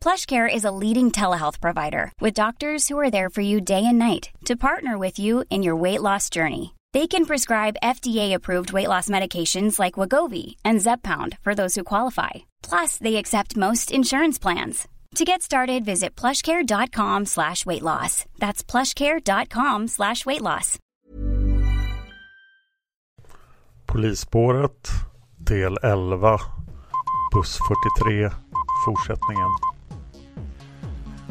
PlushCare is a leading telehealth provider with doctors who are there for you day and night to partner with you in your weight loss journey. They can prescribe FDA-approved weight loss medications like Wagovi and Zepbound for those who qualify. Plus, they accept most insurance plans. To get started, visit plushcare.com slash weight loss. That's plushcare.com slash weight loss. Polisspåret del 11 Buss 43 Fortsättningen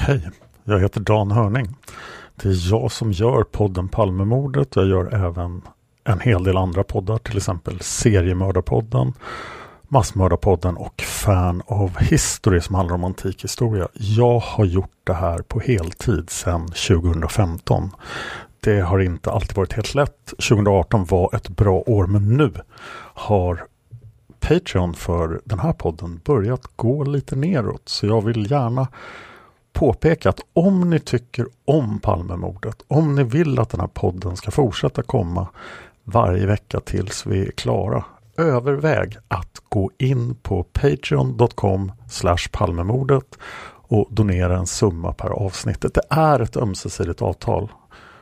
Hej, jag heter Dan Hörning. Det är jag som gör podden Palmemordet. Jag gör även en hel del andra poddar, till exempel Seriemördarpodden, Massmördarpodden och Fan of History som handlar om antik historia. Jag har gjort det här på heltid sedan 2015. Det har inte alltid varit helt lätt. 2018 var ett bra år men nu har Patreon för den här podden börjat gå lite neråt. Så jag vill gärna påpeka att om ni tycker om Palmemordet, om ni vill att den här podden ska fortsätta komma varje vecka tills vi är klara, överväg att gå in på patreon.com palmemordet och donera en summa per avsnitt. Det är ett ömsesidigt avtal.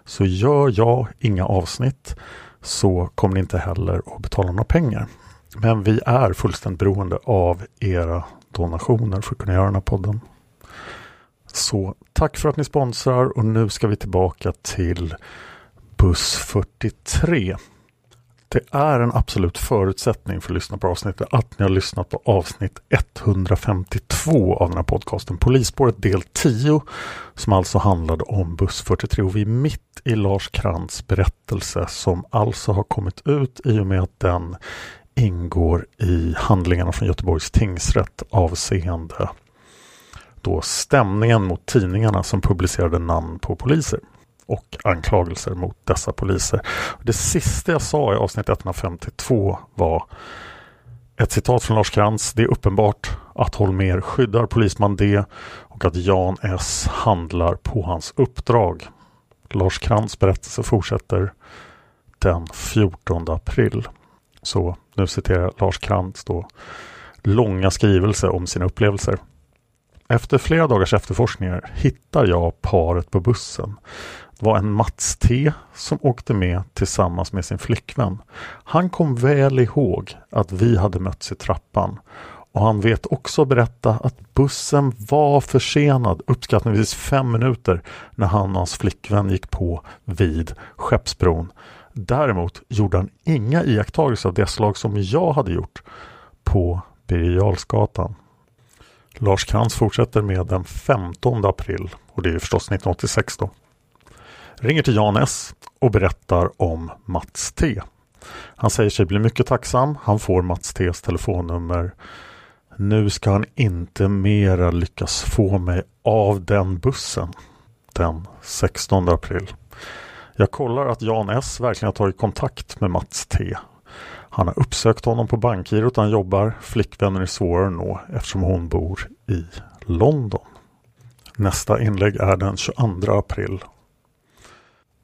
Så gör jag inga avsnitt så kommer ni inte heller att betala några pengar. Men vi är fullständigt beroende av era donationer för att kunna göra den här podden. Så tack för att ni sponsrar och nu ska vi tillbaka till buss 43. Det är en absolut förutsättning för att lyssna på avsnittet att ni har lyssnat på avsnitt 152 av den här podcasten Polisspåret del 10 som alltså handlade om buss 43 och vi är mitt i Lars Krantz berättelse som alltså har kommit ut i och med att den ingår i handlingarna från Göteborgs tingsrätt avseende då stämningen mot tidningarna som publicerade namn på poliser och anklagelser mot dessa poliser. Det sista jag sa i avsnitt 152 var ett citat från Lars Krantz. Det är uppenbart att Holmer skyddar polisman D och att Jan S handlar på hans uppdrag. Lars Krantz berättelse fortsätter den 14 april. Så nu citerar Lars Krantz då långa skrivelse om sina upplevelser. Efter flera dagars efterforskningar hittar jag paret på bussen. Det var en Mats T som åkte med tillsammans med sin flickvän. Han kom väl ihåg att vi hade mötts i trappan och han vet också berätta att bussen var försenad uppskattningsvis fem minuter när han och hans flickvän gick på vid Skeppsbron. Däremot gjorde han inga iakttagelser av det slag som jag hade gjort på Birger Lars Krantz fortsätter med den 15 april och det är förstås 1986 då. Ringer till Jan S och berättar om Mats T. Han säger sig bli mycket tacksam. Han får Mats T's telefonnummer. Nu ska han inte mera lyckas få mig av den bussen den 16 april. Jag kollar att Jan S verkligen har tagit kontakt med Mats T. Han har uppsökt honom på bankgirot han jobbar. Flickvännen är svårare att nå eftersom hon bor i London. Nästa inlägg är den 22 april.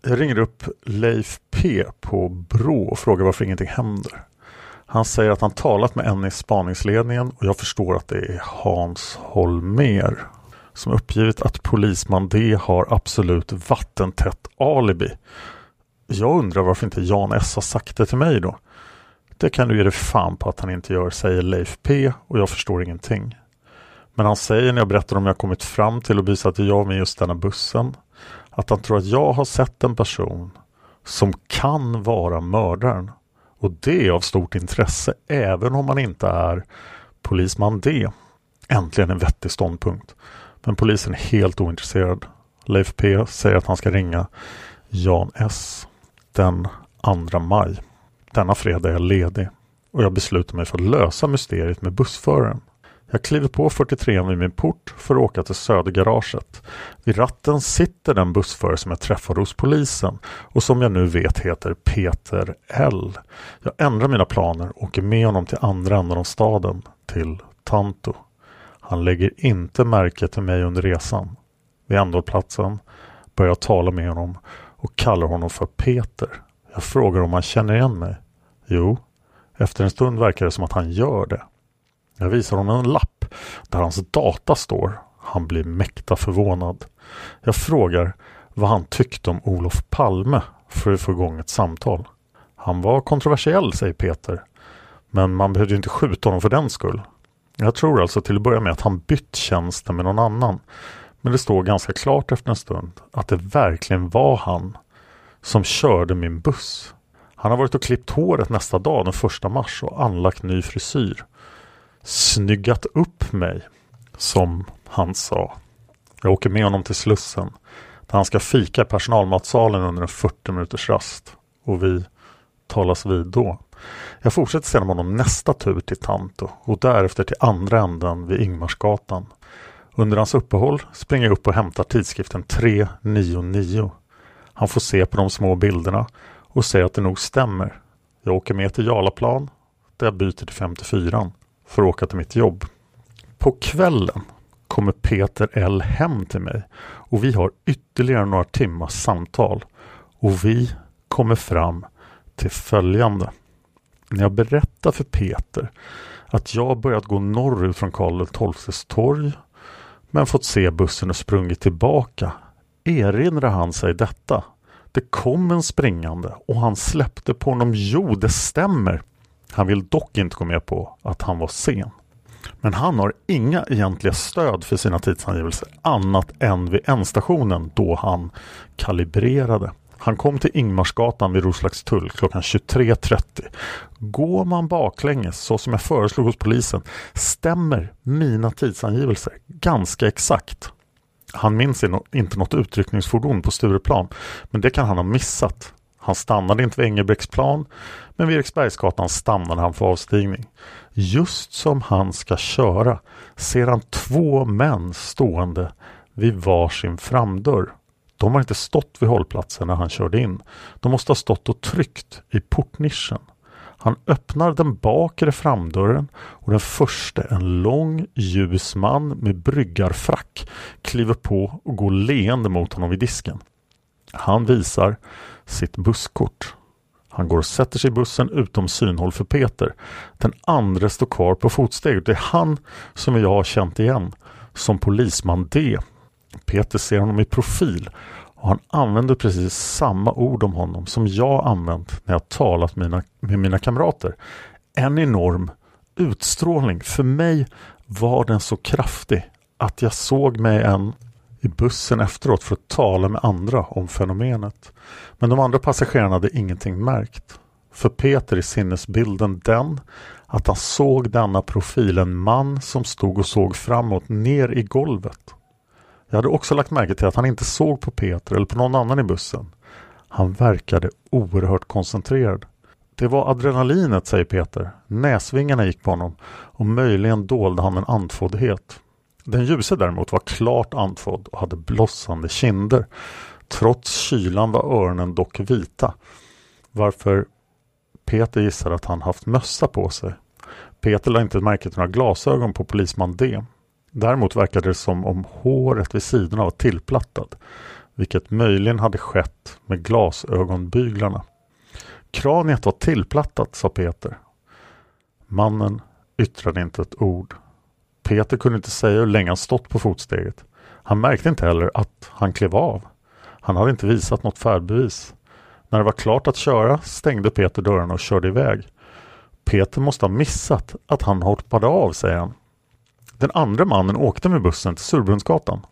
Jag ringer upp Leif P på Brå och frågar varför ingenting händer. Han säger att han talat med en i spaningsledningen och jag förstår att det är Hans Holmer som uppgivit att polisman D har absolut vattentätt alibi. Jag undrar varför inte Jan S har sagt det till mig då. Det kan du ge dig fan på att han inte gör, säger Leif P och jag förstår ingenting. Men han säger när jag berättar om jag kommit fram till och visat att jag med just denna bussen att han tror att jag har sett en person som kan vara mördaren. Och det är av stort intresse även om man inte är polisman D. Äntligen en vettig ståndpunkt. Men polisen är helt ointresserad. Leif P säger att han ska ringa Jan S den 2 maj. Denna fredag är jag ledig och jag beslutar mig för att lösa mysteriet med bussföraren. Jag kliver på 43 vid min port för att åka till Södergaraget. Vid ratten sitter den bussförare som jag träffade hos polisen och som jag nu vet heter Peter L. Jag ändrar mina planer och åker med honom till andra änden av staden, till Tanto. Han lägger inte märke till mig under resan. Vid ändhållplatsen börjar jag tala med honom och kallar honom för Peter. Jag frågar om han känner igen mig. Jo, efter en stund verkar det som att han gör det. Jag visar honom en lapp där hans data står. Han blir mäkta förvånad. Jag frågar vad han tyckte om Olof Palme för att få igång ett samtal. Han var kontroversiell, säger Peter. Men man behövde inte skjuta honom för den skull. Jag tror alltså till att börja med att han bytt tjänsten med någon annan. Men det står ganska klart efter en stund att det verkligen var han som körde min buss. Han har varit och klippt håret nästa dag den första mars och anlagt ny frisyr. Snyggat upp mig, som han sa. Jag åker med honom till Slussen där han ska fika i personalmatsalen under en 40 minuters rast. Och vi talas vid då. Jag fortsätter sedan med honom nästa tur till Tanto och därefter till andra änden vid Ingmarsgatan. Under hans uppehåll springer jag upp och hämtar tidskriften 399. Han får se på de små bilderna och säger att det nog stämmer. Jag åker med till Jarlaplan där jag byter till 54 för att åka till mitt jobb. På kvällen kommer Peter L hem till mig och vi har ytterligare några timmars samtal och vi kommer fram till följande. När jag berättar för Peter att jag börjat gå norrut från Karl XIIs torg men fått se bussen och sprungit tillbaka erinrar han sig detta. Det kom en springande och han släppte på honom. Jo, det stämmer. Han vill dock inte gå med på att han var sen. Men han har inga egentliga stöd för sina tidsangivelser annat än vid ändstationen då han kalibrerade. Han kom till Ingmarsgatan vid Roslagstull klockan 23.30. Går man baklänges så som jag föreslog hos polisen stämmer mina tidsangivelser ganska exakt. Han minns inte något utryckningsfordon på Stureplan men det kan han ha missat. Han stannade inte vid Engelbrektsplan men vid Eriksbergsgatan stannade han för avstigning. Just som han ska köra ser han två män stående vid varsin framdörr. De har inte stått vid hållplatsen när han körde in. De måste ha stått och tryckt i portnischen. Han öppnar den bakre framdörren och den första, en lång ljus man med bryggarfrack, kliver på och går leende mot honom vid disken. Han visar sitt busskort. Han går och sätter sig i bussen utom synhåll för Peter. Den andra står kvar på fotsteget. Det är han som jag har känt igen som polisman D. Peter ser honom i profil och han använder precis samma ord om honom som jag använt när jag talat mina, med mina kamrater. En enorm utstrålning. För mig var den så kraftig att jag såg mig en i bussen efteråt för att tala med andra om fenomenet. Men de andra passagerarna hade ingenting märkt. För Peter är sinnesbilden den att han såg denna profil, en man som stod och såg framåt ner i golvet. Jag hade också lagt märke till att han inte såg på Peter eller på någon annan i bussen. Han verkade oerhört koncentrerad. Det var adrenalinet, säger Peter. Näsvingarna gick på honom och möjligen dolde han en andfåddhet. Den ljuse däremot var klart andfådd och hade blossande kinder. Trots kylan var öronen dock vita. Varför Peter gissar att han haft mössa på sig. Peter lade inte märke till några glasögon på polisman D. Däremot verkade det som om håret vid sidorna var tillplattat, vilket möjligen hade skett med glasögonbyglarna. Kraniet var tillplattat, sa Peter. Mannen yttrade inte ett ord. Peter kunde inte säga hur länge han stått på fotsteget. Han märkte inte heller att han klev av. Han hade inte visat något färdbevis. När det var klart att köra stängde Peter dörrarna och körde iväg. Peter måste ha missat att han hoppade av, säger han. Den andra mannen åkte med bussen till Surbrunnsgatan.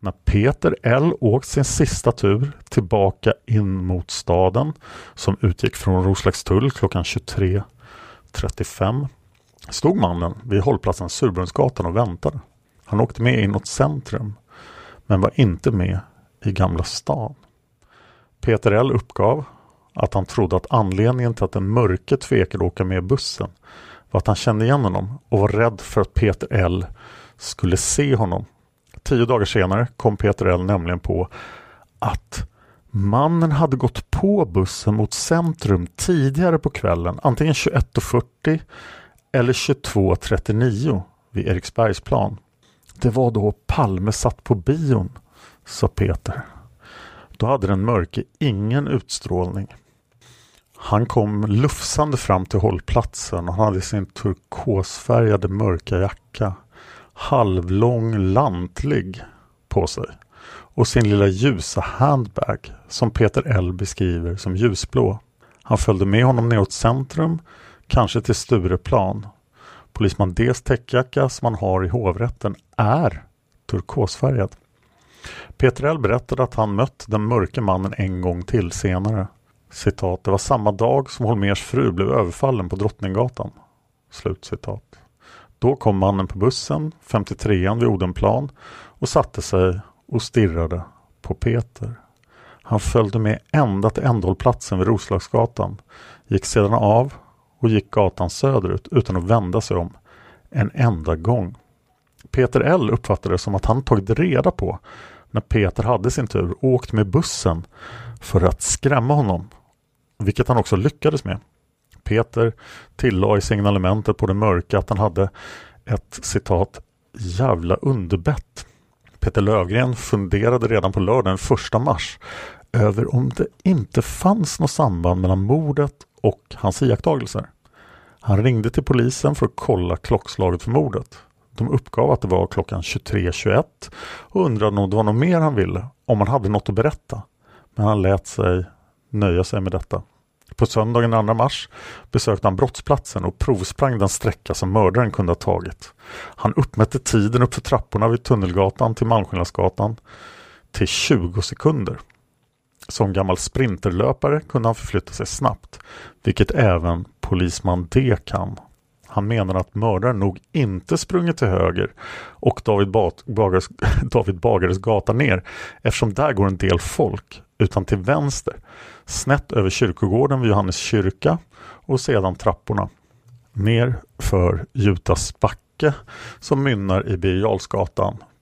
När Peter L åkt sin sista tur tillbaka in mot staden som utgick från Roslagstull klockan 23.35 stod mannen vid hållplatsen Surbrunnsgatan och väntade. Han åkte med inåt centrum men var inte med i Gamla stan. Peter L uppgav att han trodde att anledningen till att den mörke tvekade åka med bussen var att han kände igen honom och var rädd för att Peter L skulle se honom. Tio dagar senare kom Peter L nämligen på att mannen hade gått på bussen mot centrum tidigare på kvällen, antingen 21.40 eller 22.39 vid Eriksbergsplan. Det var då Palme satt på bion, sa Peter. Då hade den mörke ingen utstrålning. Han kom lufsande fram till hållplatsen och han hade sin turkosfärgade mörka jacka halvlång lantlig på sig och sin lilla ljusa handbag som Peter L beskriver som ljusblå. Han följde med honom neråt centrum, kanske till Stureplan. Polisman Ds täckjacka som han har i hovrätten är turkosfärgad. Peter L berättade att han mött den mörke mannen en gång till senare. Citat, det var samma dag som Holmers fru blev överfallen på Drottninggatan. Slut citat. Då kom mannen på bussen, 53an vid Odenplan och satte sig och stirrade på Peter. Han följde med ända till ändhållplatsen vid Roslagsgatan, gick sedan av och gick gatan söderut utan att vända sig om en enda gång. Peter L uppfattade det som att han tagit reda på när Peter hade sin tur åkt med bussen för att skrämma honom, vilket han också lyckades med. Peter tillade i signalementet på det mörka att han hade ett citat jävla underbett. Peter Lövgren funderade redan på lördagen 1 mars över om det inte fanns något samband mellan mordet och hans iakttagelser. Han ringde till polisen för att kolla klockslaget för mordet. De uppgav att det var klockan 23.21 och undrade om det var något mer han ville, om han hade något att berätta. Men han lät sig nöja sig med detta. På söndagen den 2 mars besökte han brottsplatsen och provsprang den sträcka som mördaren kunde ha tagit. Han uppmätte tiden uppför trapporna vid Tunnelgatan till Malmskillnadsgatan till 20 sekunder. Som gammal sprinterlöpare kunde han förflytta sig snabbt, vilket även polisman D kan. Han menar att mördaren nog inte sprungit till höger och David, Bagares, David Bagares gata ner eftersom där går en del folk utan till vänster snett över kyrkogården vid Johannes kyrka och sedan trapporna ner för Jutas backe som mynnar i Birger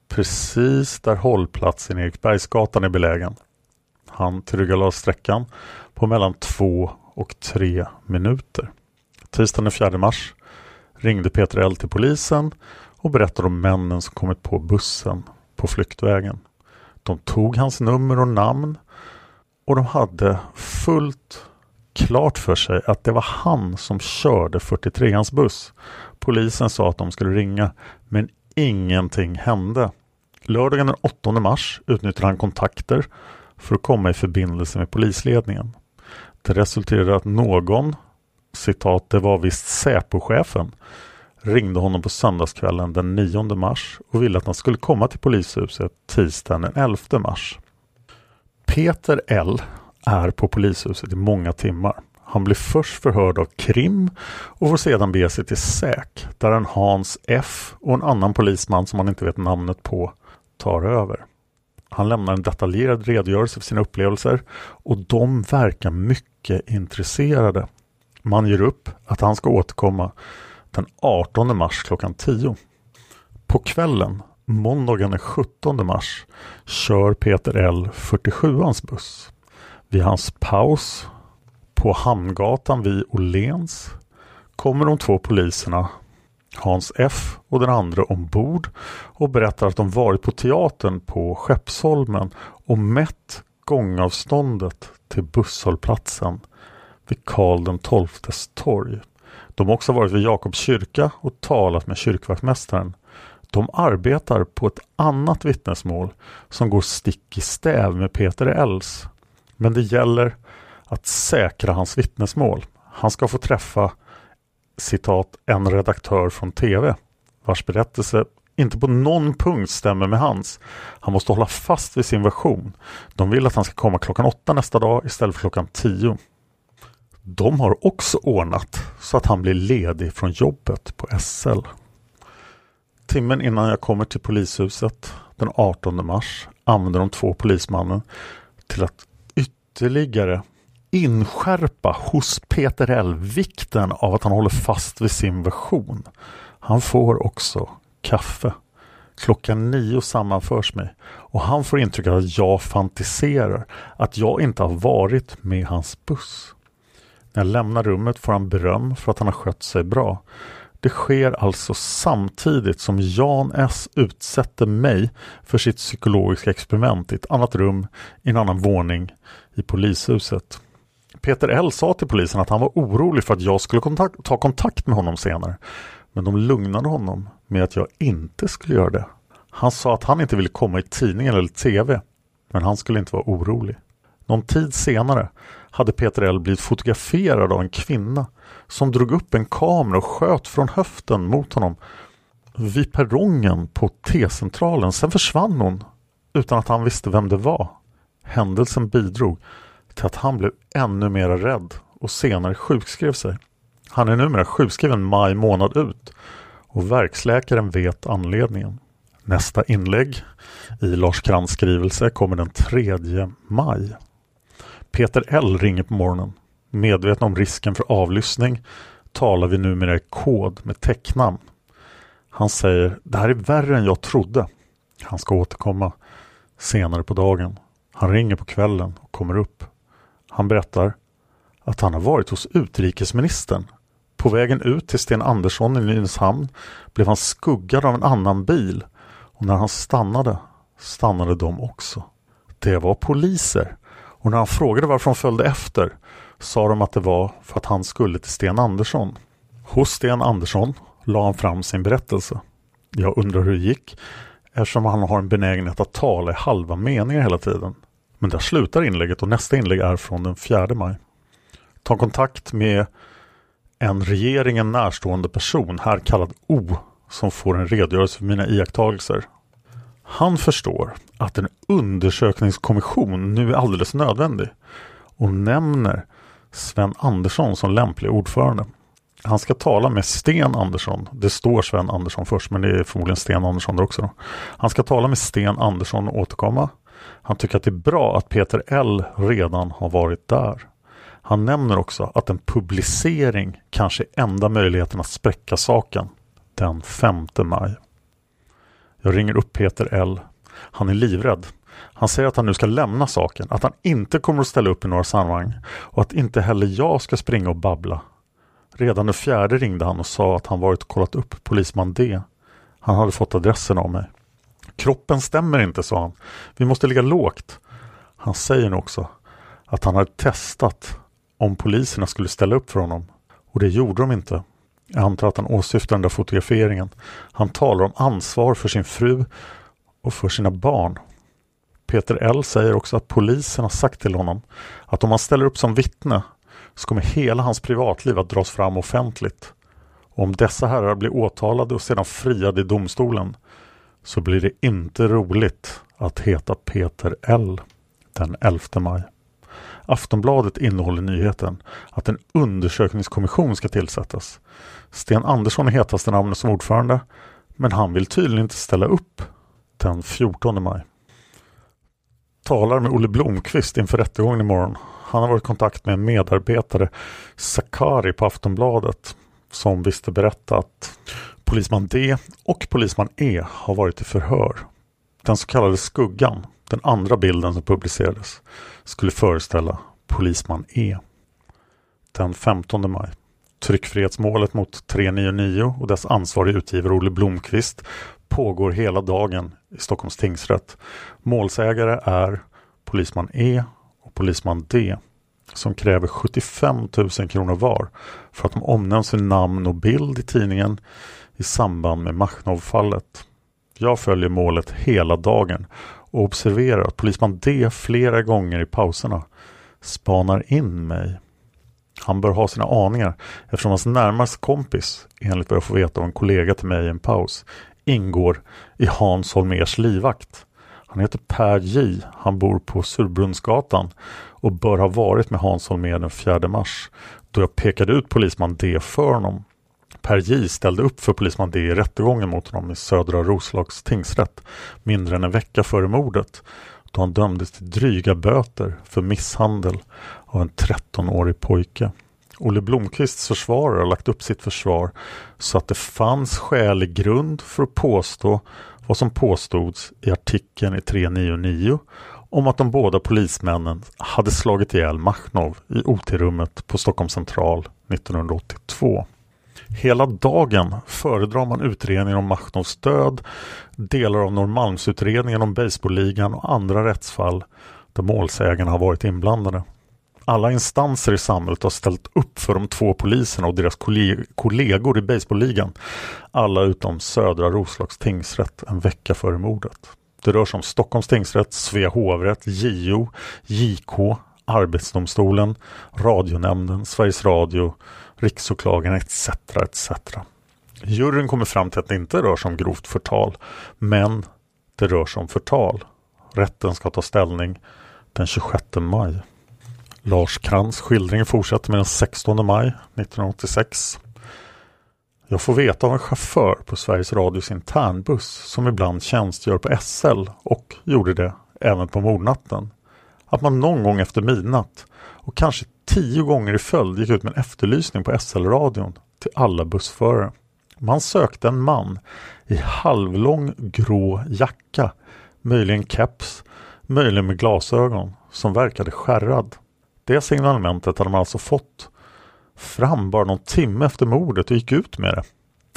precis där hållplatsen Eriksbergsgatan är belägen. Han tillryggalade sträckan på mellan två och tre minuter. Tisdagen den 4 mars ringde Peter L till polisen och berättade om männen som kommit på bussen på flyktvägen. De tog hans nummer och namn och de hade fullt klart för sig att det var han som körde 43ans buss. Polisen sa att de skulle ringa men ingenting hände. Lördagen den 8 mars utnyttjade han kontakter för att komma i förbindelse med polisledningen. Det resulterade i att någon, citat, det var visst Säpochefen, ringde honom på söndagskvällen den 9 mars och ville att han skulle komma till polishuset tisdagen den 11 mars. Peter L är på polishuset i många timmar. Han blir först förhörd av Krim och får sedan bege sig till SÄK där en Hans F och en annan polisman som han inte vet namnet på tar över. Han lämnar en detaljerad redogörelse för sina upplevelser och de verkar mycket intresserade. Man ger upp att han ska återkomma den 18 mars klockan 10. På kvällen, måndagen den 17 mars, kör Peter L 47ans buss. Vid hans paus på Hamngatan vid Åhléns kommer de två poliserna Hans F och den andra ombord och berättar att de varit på teatern på Skeppsholmen och mätt gångavståndet till busshållplatsen vid Karl XIIs torg. De har också varit vid Jakobs kyrka och talat med kyrkvaktmästaren. De arbetar på ett annat vittnesmål som går stick i stäv med Peter Els. Men det gäller att säkra hans vittnesmål. Han ska få träffa citat en redaktör från TV vars berättelse inte på någon punkt stämmer med hans. Han måste hålla fast vid sin version. De vill att han ska komma klockan åtta nästa dag istället för klockan tio. De har också ordnat så att han blir ledig från jobbet på SL. Timmen innan jag kommer till polishuset den 18 mars använder de två polismannen till att ytterligare inskärpa hos Peter L vikten av att han håller fast vid sin version. Han får också kaffe. Klockan nio sammanförs mig och han får intrycket att jag fantiserar, att jag inte har varit med hans buss. När jag lämnar rummet får han beröm för att han har skött sig bra. Det sker alltså samtidigt som Jan S utsätter mig för sitt psykologiska experiment i ett annat rum i en annan våning i polishuset. Peter L sa till polisen att han var orolig för att jag skulle kontakt ta kontakt med honom senare. Men de lugnade honom med att jag inte skulle göra det. Han sa att han inte ville komma i tidningen eller tv. Men han skulle inte vara orolig. Någon tid senare hade Peter L blivit fotograferad av en kvinna som drog upp en kamera och sköt från höften mot honom vid perrongen på T-centralen. Sen försvann hon utan att han visste vem det var. Händelsen bidrog till att han blev ännu mer rädd och senare sjukskrev sig. Han är numera sjukskriven maj månad ut och verksläkaren vet anledningen. Nästa inlägg i Lars Krantz skrivelse kommer den 3 maj. Peter L ringer på morgonen. Medveten om risken för avlyssning talar vi numera i kod med tecknamn. Han säger det här är värre än jag trodde. Han ska återkomma senare på dagen. Han ringer på kvällen och kommer upp. Han berättar att han har varit hos utrikesministern. På vägen ut till Sten Andersson i Nynäshamn blev han skuggad av en annan bil och när han stannade stannade de också. Det var poliser och när han frågade varför de följde efter sa de att det var för att han skulle till Sten Andersson. Hos Sten Andersson la han fram sin berättelse. Jag undrar hur det gick eftersom han har en benägenhet att tala i halva meningar hela tiden. Men där slutar inlägget och nästa inlägg är från den 4 maj. Ta kontakt med en regeringen närstående person, här kallad O, som får en redogörelse för mina iakttagelser. Han förstår att en undersökningskommission nu är alldeles nödvändig och nämner Sven Andersson som lämplig ordförande. Han ska tala med Sten Andersson. Det står Sven Andersson först men det är förmodligen Sten Andersson där också. Han ska tala med Sten Andersson och återkomma. Han tycker att det är bra att Peter L redan har varit där. Han nämner också att en publicering kanske är enda möjligheten att spräcka saken den 5 maj. Jag ringer upp Peter L. Han är livrädd. Han säger att han nu ska lämna saken, att han inte kommer att ställa upp i några sammanhang och att inte heller jag ska springa och babbla. Redan den fjärde ringde han och sa att han varit och kollat upp polisman D. Han hade fått adressen av mig. Kroppen stämmer inte, sa han. Vi måste ligga lågt. Han säger nu också att han hade testat om poliserna skulle ställa upp för honom. Och det gjorde de inte. Jag antar att han åsyftar den där fotograferingen. Han talar om ansvar för sin fru och för sina barn. Peter L säger också att polisen har sagt till honom att om han ställer upp som vittne så kommer hela hans privatliv att dras fram offentligt. Och om dessa herrar blir åtalade och sedan friade i domstolen så blir det inte roligt att heta Peter L den 11 maj. Aftonbladet innehåller nyheten att en undersökningskommission ska tillsättas. Sten Andersson är hetaste namnet som ordförande men han vill tydligen inte ställa upp. Den 14 maj. Talar med Olle Blomqvist inför rättegången imorgon. Han har varit i kontakt med en medarbetare, Sakari på Aftonbladet, som visste berätta att polisman D och polisman E har varit i förhör. Den så kallade skuggan, den andra bilden som publicerades, skulle föreställa polisman E. Den 15 maj. Tryckfrihetsmålet mot 399 och dess ansvarige utgivare Olle Blomqvist pågår hela dagen i Stockholms tingsrätt. Målsägare är polisman E och polisman D som kräver 75 000 kronor var för att de omnämns i namn och bild i tidningen i samband med Machnov-fallet. Jag följer målet hela dagen och observerar att polisman D flera gånger i pauserna spanar in mig. Han bör ha sina aningar eftersom hans närmaste kompis, enligt vad jag får veta av en kollega till mig i en paus, ingår i Hans Holmers livvakt. Han heter Per J. Han bor på Surbrunnsgatan och bör ha varit med Hans Holmér den 4 mars då jag pekade ut polisman D för honom. Per J ställde upp för polisman D i rättegången mot honom i Södra Roslags tingsrätt mindre än en vecka före mordet då han dömdes till dryga böter för misshandel av en 13-årig pojke. Olle Blomqvists försvarare har lagt upp sitt försvar så att det fanns skälig grund för att påstå vad som påstods i artikeln i 399 om att de båda polismännen hade slagit ihjäl Machnov i OT-rummet på Stockholm central 1982. Hela dagen föredrar man utredningen om Machnovs död, delar av Norrmalmsutredningen om baseballligan och andra rättsfall där målsägarna har varit inblandade. Alla instanser i samhället har ställt upp för de två poliserna och deras kollegor i baseballligan. Alla utom Södra Roslags tingsrätt en vecka före mordet. Det rör sig om Stockholms tingsrätt, Svea hovrätt, JO, JK, Arbetsdomstolen, Radionämnden, Sveriges Radio, Riksåklagaren etc. etc. Juryn kommer fram till att det inte rör sig om grovt förtal, men det rör sig om förtal. Rätten ska ta ställning den 26 maj. Lars Krantz skildring fortsätter med den 16 maj 1986. Jag får veta av en chaufför på Sveriges Radios internbuss som ibland tjänstgör på SL och gjorde det även på mordnatten. Att man någon gång efter midnatt och kanske tio gånger i följd gick ut med en efterlysning på SL-radion till alla bussförare. Man sökte en man i halvlång grå jacka, möjligen keps, möjligen med glasögon, som verkade skärrad. Det signalementet hade man alltså fått fram bara någon timme efter mordet och gick ut med det.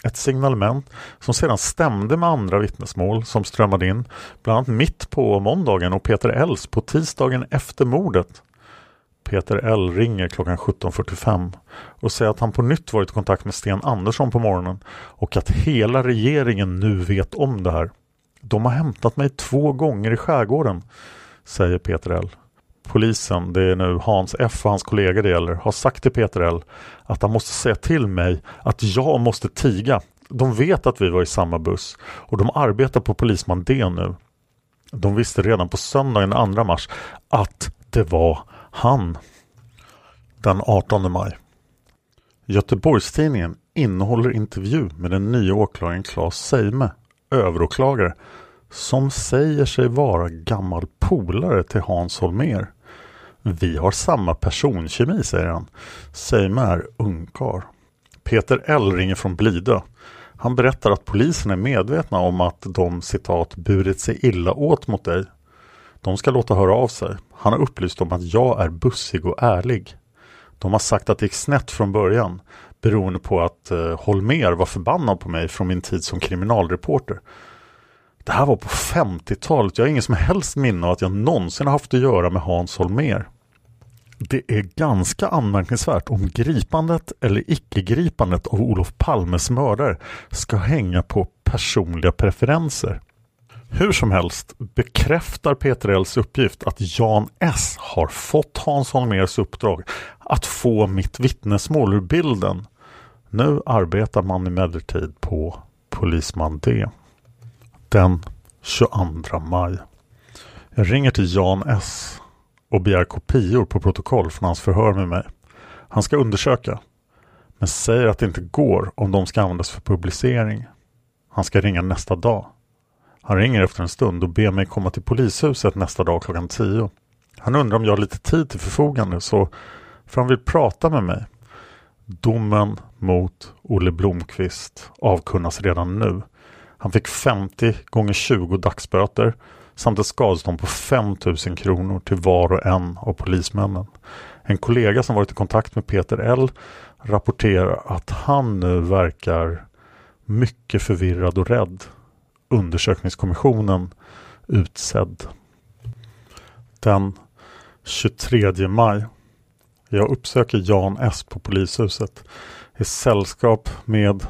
Ett signalement som sedan stämde med andra vittnesmål som strömmade in, bland annat mitt på måndagen och Peter Els på tisdagen efter mordet. Peter L ringer klockan 17.45 och säger att han på nytt varit i kontakt med Sten Andersson på morgonen och att hela regeringen nu vet om det här. De har hämtat mig två gånger i skärgården, säger Peter L. Polisen, det är nu Hans F och hans kollega det gäller, har sagt till Peter L att han måste säga till mig att jag måste tiga. De vet att vi var i samma buss och de arbetar på polisman D nu. De visste redan på söndagen den 2 mars att det var han. Den 18 maj. Göteborgstidningen innehåller intervju med den nya åklagaren Claes Seime, överåklagare, som säger sig vara gammal polare till Hans Holmer. Vi har samma personkemi, säger han. Seime är ungkar. Peter L ringer från Blidö. Han berättar att polisen är medvetna om att de citat burit sig illa åt mot dig. De ska låta höra av sig. Han har upplyst om att jag är bussig och ärlig. De har sagt att det gick snett från början beroende på att eh, Holmer var förbannad på mig från min tid som kriminalreporter. Det här var på 50-talet. Jag har ingen som helst minne av att jag någonsin haft att göra med Hans Holmer. Det är ganska anmärkningsvärt om gripandet eller icke-gripandet av Olof Palmes mördare ska hänga på personliga preferenser. Hur som helst bekräftar Peter Ls uppgift att Jan S har fått Hans Holmers uppdrag att få mitt vittnesmål ur bilden. Nu arbetar man emellertid på polisman D. Den 22 maj. Jag ringer till Jan S och begär kopior på protokoll från hans förhör med mig. Han ska undersöka, men säger att det inte går om de ska användas för publicering. Han ska ringa nästa dag. Han ringer efter en stund och ber mig komma till polishuset nästa dag klockan tio. Han undrar om jag har lite tid till förfogande så för han vill prata med mig. Domen mot Olle Blomqvist avkunnas redan nu. Han fick 50 gånger 20 dagsböter samt ett skadestånd på 5 000 kronor till var och en av polismännen. En kollega som varit i kontakt med Peter L rapporterar att han nu verkar mycket förvirrad och rädd. Undersökningskommissionen utsedd. Den 23 maj. Jag uppsöker Jan S på polishuset i sällskap med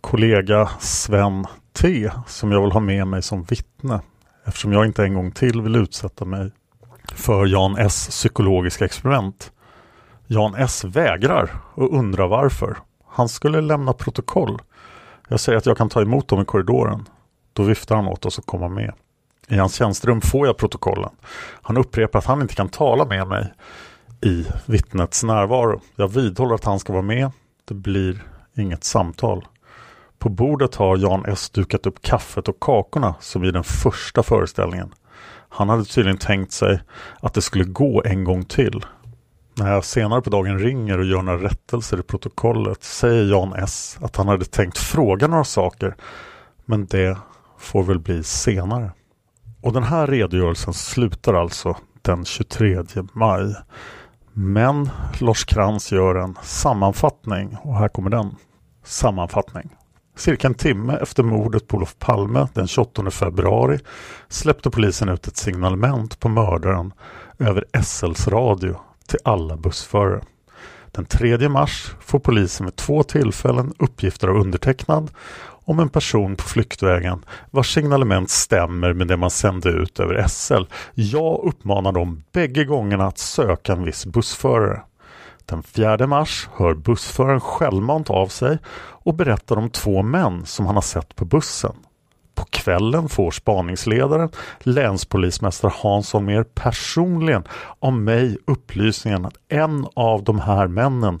kollega Sven T som jag vill ha med mig som vittne eftersom jag inte en gång till vill utsätta mig för Jan S psykologiska experiment. Jan S vägrar och undrar varför. Han skulle lämna protokoll. Jag säger att jag kan ta emot dem i korridoren. Då viftar han åt oss att komma med. I hans tjänsterum får jag protokollen. Han upprepar att han inte kan tala med mig i vittnets närvaro. Jag vidhåller att han ska vara med. Det blir inget samtal. På bordet har Jan S dukat upp kaffet och kakorna som i den första föreställningen. Han hade tydligen tänkt sig att det skulle gå en gång till. När jag senare på dagen ringer och gör några rättelser i protokollet säger Jan S att han hade tänkt fråga några saker men det får väl bli senare. Och den här redogörelsen slutar alltså den 23 maj. Men Lars Krantz gör en sammanfattning och här kommer den. Sammanfattning. Cirka en timme efter mordet på Olof Palme den 28 februari släppte polisen ut ett signalement på mördaren över SLs radio till alla bussförare. Den 3 mars får polisen vid två tillfällen uppgifter av undertecknad om en person på flyktvägen vars signalement stämmer med det man sände ut över SL. Jag uppmanar dem bägge gångerna att söka en viss bussförare. Den 4 mars hör bussföraren självmant av sig och berättar om två män som han har sett på bussen. På kvällen får spaningsledaren, länspolismästare Hansson mer personligen av mig upplysningen att en av de här männen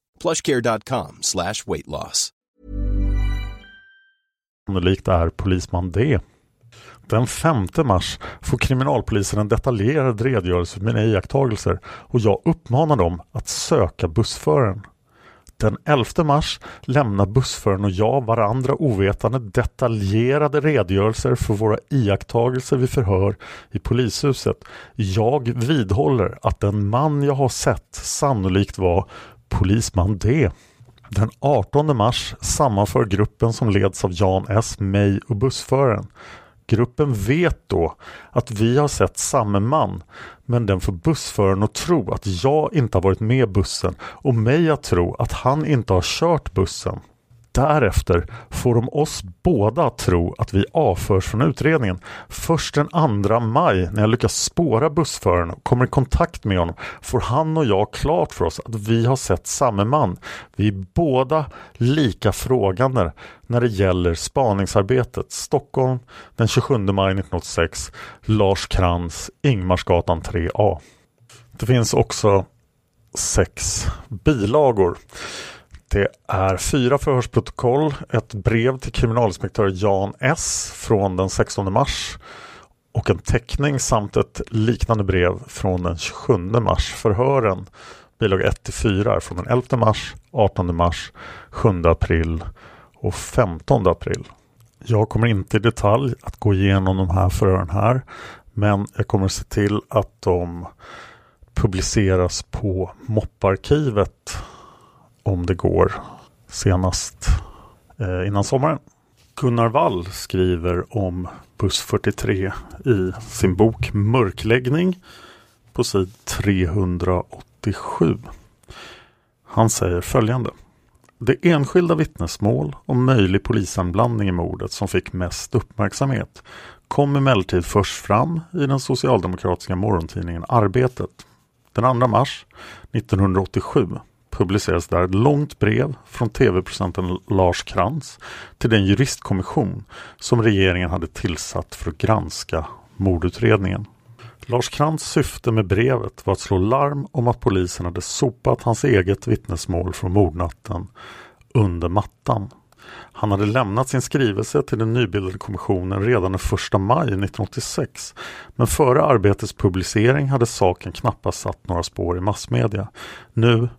plushcare.com slash weight loss. Sannolikt är polisman D. Den 5 mars får kriminalpolisen en detaljerad redogörelse för mina iakttagelser och jag uppmanar dem att söka bussföraren. Den 11 mars lämnar bussföraren och jag varandra ovetande detaljerade redogörelser för våra iakttagelser vid förhör i polishuset. Jag vidhåller att den man jag har sett sannolikt var polisman D. Den 18 mars sammanför gruppen som leds av Jan S, mig och bussföraren. Gruppen vet då att vi har sett samma man men den får bussföraren att tro att jag inte har varit med bussen och mig att tro att han inte har kört bussen. Därefter får de oss båda att tro att vi avförs från utredningen. Först den 2 maj när jag lyckas spåra bussföraren och kommer i kontakt med honom får han och jag klart för oss att vi har sett samme man. Vi är båda lika frågande när det gäller spaningsarbetet. Stockholm den 27 maj 1986 Lars Krantz Ingmarsgatan 3A. Det finns också sex bilagor. Det är fyra förhörsprotokoll, ett brev till kriminalinspektör Jan S från den 16 mars och en teckning samt ett liknande brev från den 27 mars. Förhören bilaga 1 till 4 är från den 11 mars, 18 mars, 7 april och 15 april. Jag kommer inte i detalj att gå igenom de här förhören här men jag kommer att se till att de publiceras på mopparkivet om det går senast eh, innan sommaren. Gunnar Wall skriver om buss 43 i sin bok Mörkläggning på sid 387. Han säger följande. Det enskilda vittnesmål om möjlig polisanblandning i mordet som fick mest uppmärksamhet kom emellertid först fram i den socialdemokratiska morgontidningen Arbetet. Den 2 mars 1987 publicerades där ett långt brev från tv-producenten Lars Krantz till den juristkommission som regeringen hade tillsatt för att granska mordutredningen. Lars Krantz syfte med brevet var att slå larm om att polisen hade sopat hans eget vittnesmål från mordnatten under mattan. Han hade lämnat sin skrivelse till den nybildade kommissionen redan den 1 maj 1986. Men före arbetets publicering hade saken knappast satt några spår i massmedia. Nu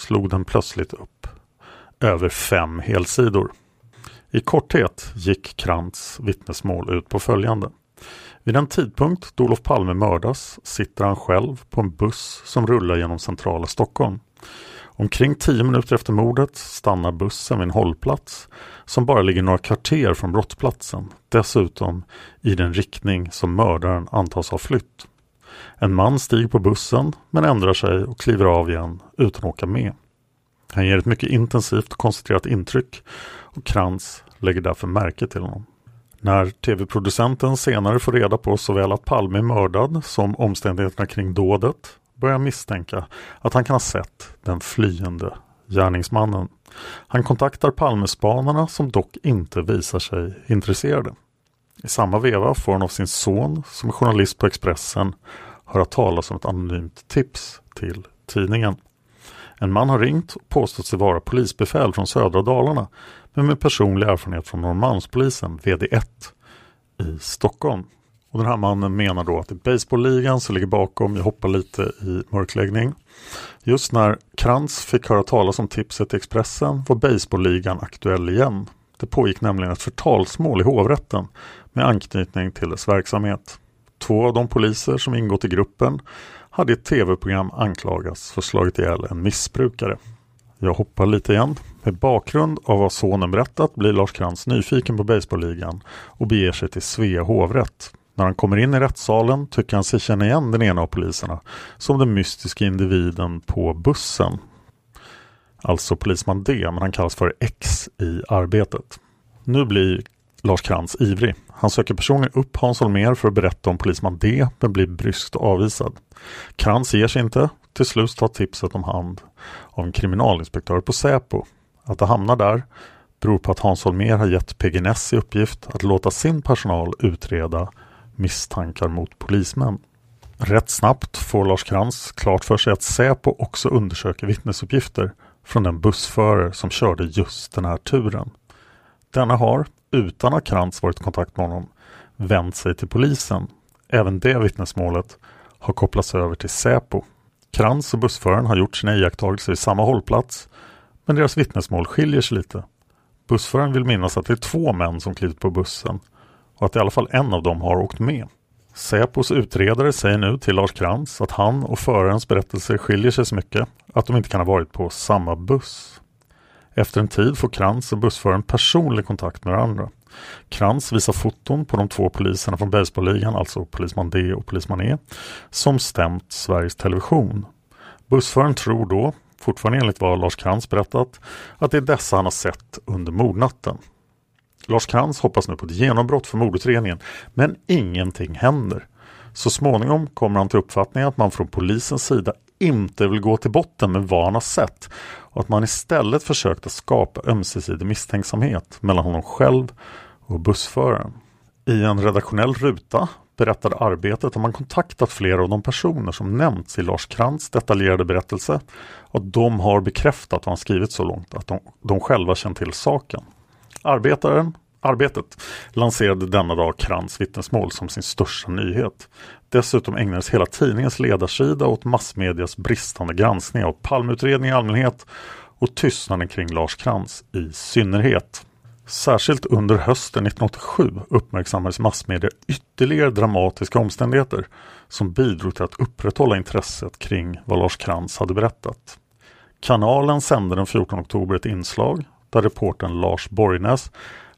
slog den plötsligt upp över fem helsidor. I korthet gick Krantz vittnesmål ut på följande. Vid den tidpunkt då Olof Palme mördas sitter han själv på en buss som rullar genom centrala Stockholm. Omkring tio minuter efter mordet stannar bussen vid en hållplats som bara ligger några kvarter från brottsplatsen. Dessutom i den riktning som mördaren antas ha flytt. En man stiger på bussen men ändrar sig och kliver av igen utan att åka med. Han ger ett mycket intensivt och koncentrerat intryck och Krantz lägger därför märke till honom. När tv-producenten senare får reda på såväl att Palme är mördad som omständigheterna kring dådet börjar misstänka att han kan ha sett den flyende gärningsmannen. Han kontaktar Palmespanarna som dock inte visar sig intresserade. I samma veva får han av sin son, som är journalist på Expressen, höra talas om ett anonymt tips till tidningen. En man har ringt och påstått sig vara polisbefäl från södra Dalarna men med personlig erfarenhet från Norrmalmspolisen, VD1 i Stockholm. Och Den här mannen menar då att det är baseballligan som ligger bakom, jag hoppar lite i mörkläggning. Just när Krantz fick höra talas om tipset i Expressen var baseballligan aktuell igen. Det pågick nämligen ett förtalsmål i hovrätten med anknytning till dess verksamhet. Två av de poliser som ingått i gruppen hade i ett tv-program anklagats för slagit ihjäl en missbrukare. Jag hoppar lite igen. Med bakgrund av vad sonen berättat blir Lars Krantz nyfiken på baseballligan och beger sig till Svea hovrätt. När han kommer in i rättssalen tycker han sig känna igen den ena av poliserna som den mystiska individen på bussen. Alltså polisman D, men han kallas för X i arbetet. Nu blir Lars Krantz ivrig. Han söker personligen upp Hans Holmér för att berätta om polisman D men blir bryskt avvisad. Krantz ger sig inte. Till slut tar tipset om hand av en kriminalinspektör på Säpo. Att det hamnar där beror på att Hans Holmér har gett PGNS i uppgift att låta sin personal utreda misstankar mot polismän. Rätt snabbt får Lars Krantz klart för sig att Säpo också undersöker vittnesuppgifter från den bussförare som körde just den här turen. Denna har, utan att Krantz varit i kontakt med honom, vänt sig till polisen. Även det vittnesmålet har kopplats över till Säpo. Krantz och bussföraren har gjort sina iakttagelser i samma hållplats men deras vittnesmål skiljer sig lite. Bussföraren vill minnas att det är två män som klivit på bussen och att i alla fall en av dem har åkt med. Säpos utredare säger nu till Lars Krantz att han och förarens berättelser skiljer sig så mycket att de inte kan ha varit på samma buss. Efter en tid får Krantz och bussföraren personlig kontakt med varandra. Krantz visar foton på de två poliserna från baseballligan, alltså polisman D och polisman E, som stämt Sveriges Television. Bussföraren tror då fortfarande enligt vad Lars Krantz berättat, att det är dessa han har sett under mordnatten. Lars Krantz hoppas nu på ett genombrott för mordutredningen, men ingenting händer. Så småningom kommer han till uppfattningen att man från polisens sida inte vill gå till botten med vad han har sett och att man istället försökt att skapa ömsesidig misstänksamhet mellan honom själv och bussföraren. I en redaktionell ruta berättade Arbetet att man kontaktat flera av de personer som nämnts i Lars Krantz detaljerade berättelse och att de har bekräftat vad han skrivit så långt att de, de själva känt till saken. Arbetaren Arbetet lanserade denna dag Krantz vittnesmål som sin största nyhet. Dessutom ägnades hela tidningens ledarsida åt massmedias bristande granskning av Palmeutredningen i allmänhet och tystnaden kring Lars Krantz i synnerhet. Särskilt under hösten 1987 uppmärksammades massmedia ytterligare dramatiska omständigheter som bidrog till att upprätthålla intresset kring vad Lars Krantz hade berättat. Kanalen sände den 14 oktober ett inslag där reporten Lars Borgnäs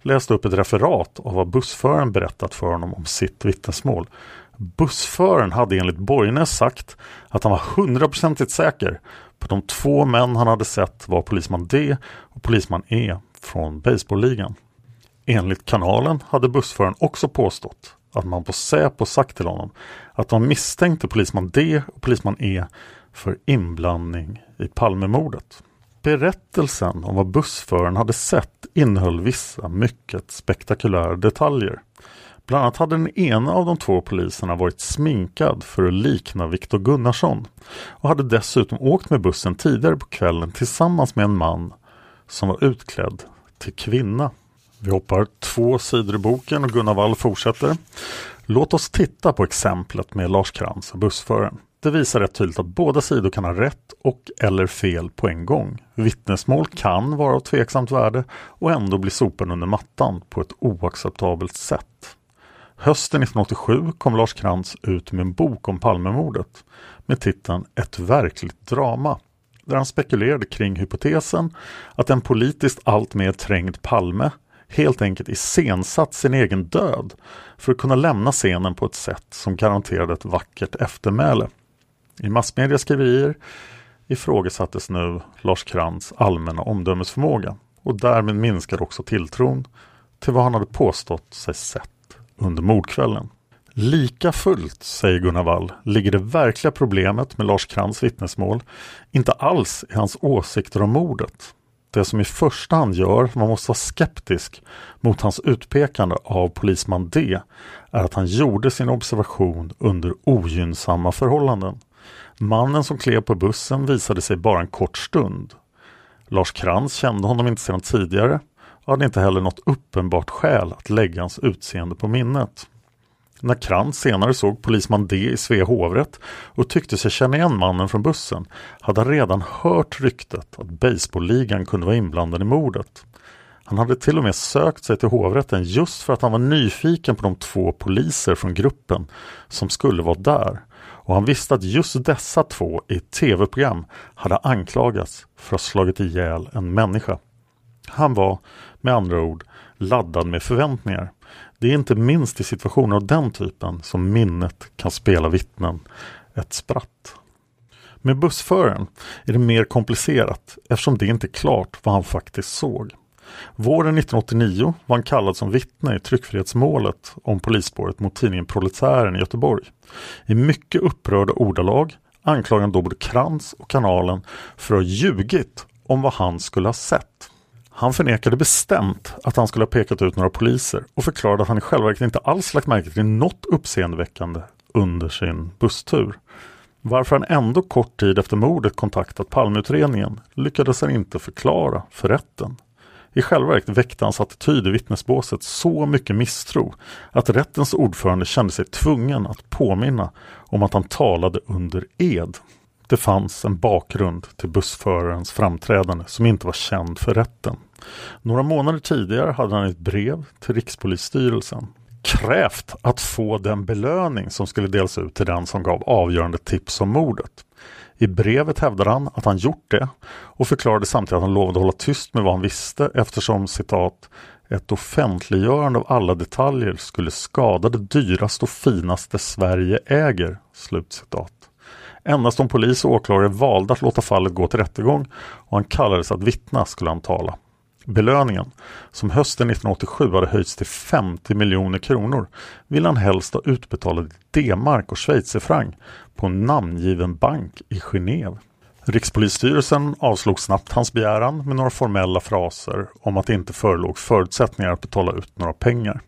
läste upp ett referat av vad bussföraren berättat för honom om sitt vittnesmål. Bussföraren hade enligt Borgnäs sagt att han var hundraprocentigt säker på de två män han hade sett var polisman D och polisman E från baseballligan. Enligt kanalen hade bussföraren också påstått att man på Säpo sagt till honom att de misstänkte polisman D och polisman E för inblandning i Palmemordet. Berättelsen om vad bussföraren hade sett innehöll vissa mycket spektakulära detaljer. Bland annat hade den ena av de två poliserna varit sminkad för att likna Viktor Gunnarsson och hade dessutom åkt med bussen tidigare på kvällen tillsammans med en man som var utklädd till kvinna. Vi hoppar två sidor i boken och Gunnar Wall fortsätter. Låt oss titta på exemplet med Lars Krantz och bussföraren. Det visar rätt tydligt att båda sidor kan ha rätt och eller fel på en gång. Vittnesmål kan vara av tveksamt värde och ändå bli sopen under mattan på ett oacceptabelt sätt. Hösten 1987 kom Lars Krantz ut med en bok om Palmemordet med titeln Ett verkligt drama där han spekulerade kring hypotesen att en politiskt alltmer trängd Palme helt enkelt iscensatt sin egen död för att kunna lämna scenen på ett sätt som garanterade ett vackert eftermäle. I massmedia skriverier ifrågasattes nu Lars Krantz allmänna omdömesförmåga och därmed minskade också tilltron till vad han hade påstått sig sett under mordkvällen. Lika fullt, säger Gunnar Wall, ligger det verkliga problemet med Lars Krantz vittnesmål inte alls i hans åsikter om mordet. Det som i första hand gör att man måste vara skeptisk mot hans utpekande av polisman D är att han gjorde sin observation under ogynnsamma förhållanden. Mannen som klev på bussen visade sig bara en kort stund. Lars Krantz kände honom inte sedan tidigare och hade inte heller något uppenbart skäl att lägga hans utseende på minnet. När Krantz senare såg polisman D i Svea hovrätt och tyckte sig känna igen mannen från bussen hade han redan hört ryktet att baseballligan kunde vara inblandad i mordet. Han hade till och med sökt sig till hovrätten just för att han var nyfiken på de två poliser från gruppen som skulle vara där och han visste att just dessa två i ett tv-program hade anklagats för att ha slagit ihjäl en människa. Han var med andra ord laddad med förväntningar. Det är inte minst i situationer av den typen som minnet kan spela vittnen ett spratt. Med bussföraren är det mer komplicerat eftersom det inte är klart vad han faktiskt såg. Våren 1989 var han kallad som vittne i tryckfrihetsmålet om polisspåret mot tidningen Proletären i Göteborg. I mycket upprörda ordalag anklagade han då både Krantz och kanalen för att ha ljugit om vad han skulle ha sett. Han förnekade bestämt att han skulle ha pekat ut några poliser och förklarade att han i själva verket inte alls lagt märke till något uppseendeväckande under sin busstur. Varför han ändå kort tid efter mordet kontaktat Palmeutredningen lyckades han inte förklara för rätten. I själva verket väckte hans attityd i vittnesbåset så mycket misstro att rättens ordförande kände sig tvungen att påminna om att han talade under ed. Det fanns en bakgrund till bussförarens framträdande som inte var känd för rätten. Några månader tidigare hade han i ett brev till Rikspolisstyrelsen krävt att få den belöning som skulle delas ut till den som gav avgörande tips om mordet. I brevet hävdade han att han gjort det och förklarade samtidigt att han lovade hålla tyst med vad han visste eftersom citat ett offentliggörande av alla detaljer skulle skada det dyraste och finaste Sverige äger. Slutcitat. Endast om polis och åklagare valde att låta fallet gå till rättegång och han kallades att vittna skulle han tala. Belöningen, som hösten 1987 hade höjts till 50 miljoner kronor, ville han helst ha utbetalad i D-mark och schweizerfranc på en namngiven bank i Genève. Rikspolisstyrelsen avslog snabbt hans begäran med några formella fraser om att det inte förelåg förutsättningar att betala ut några pengar.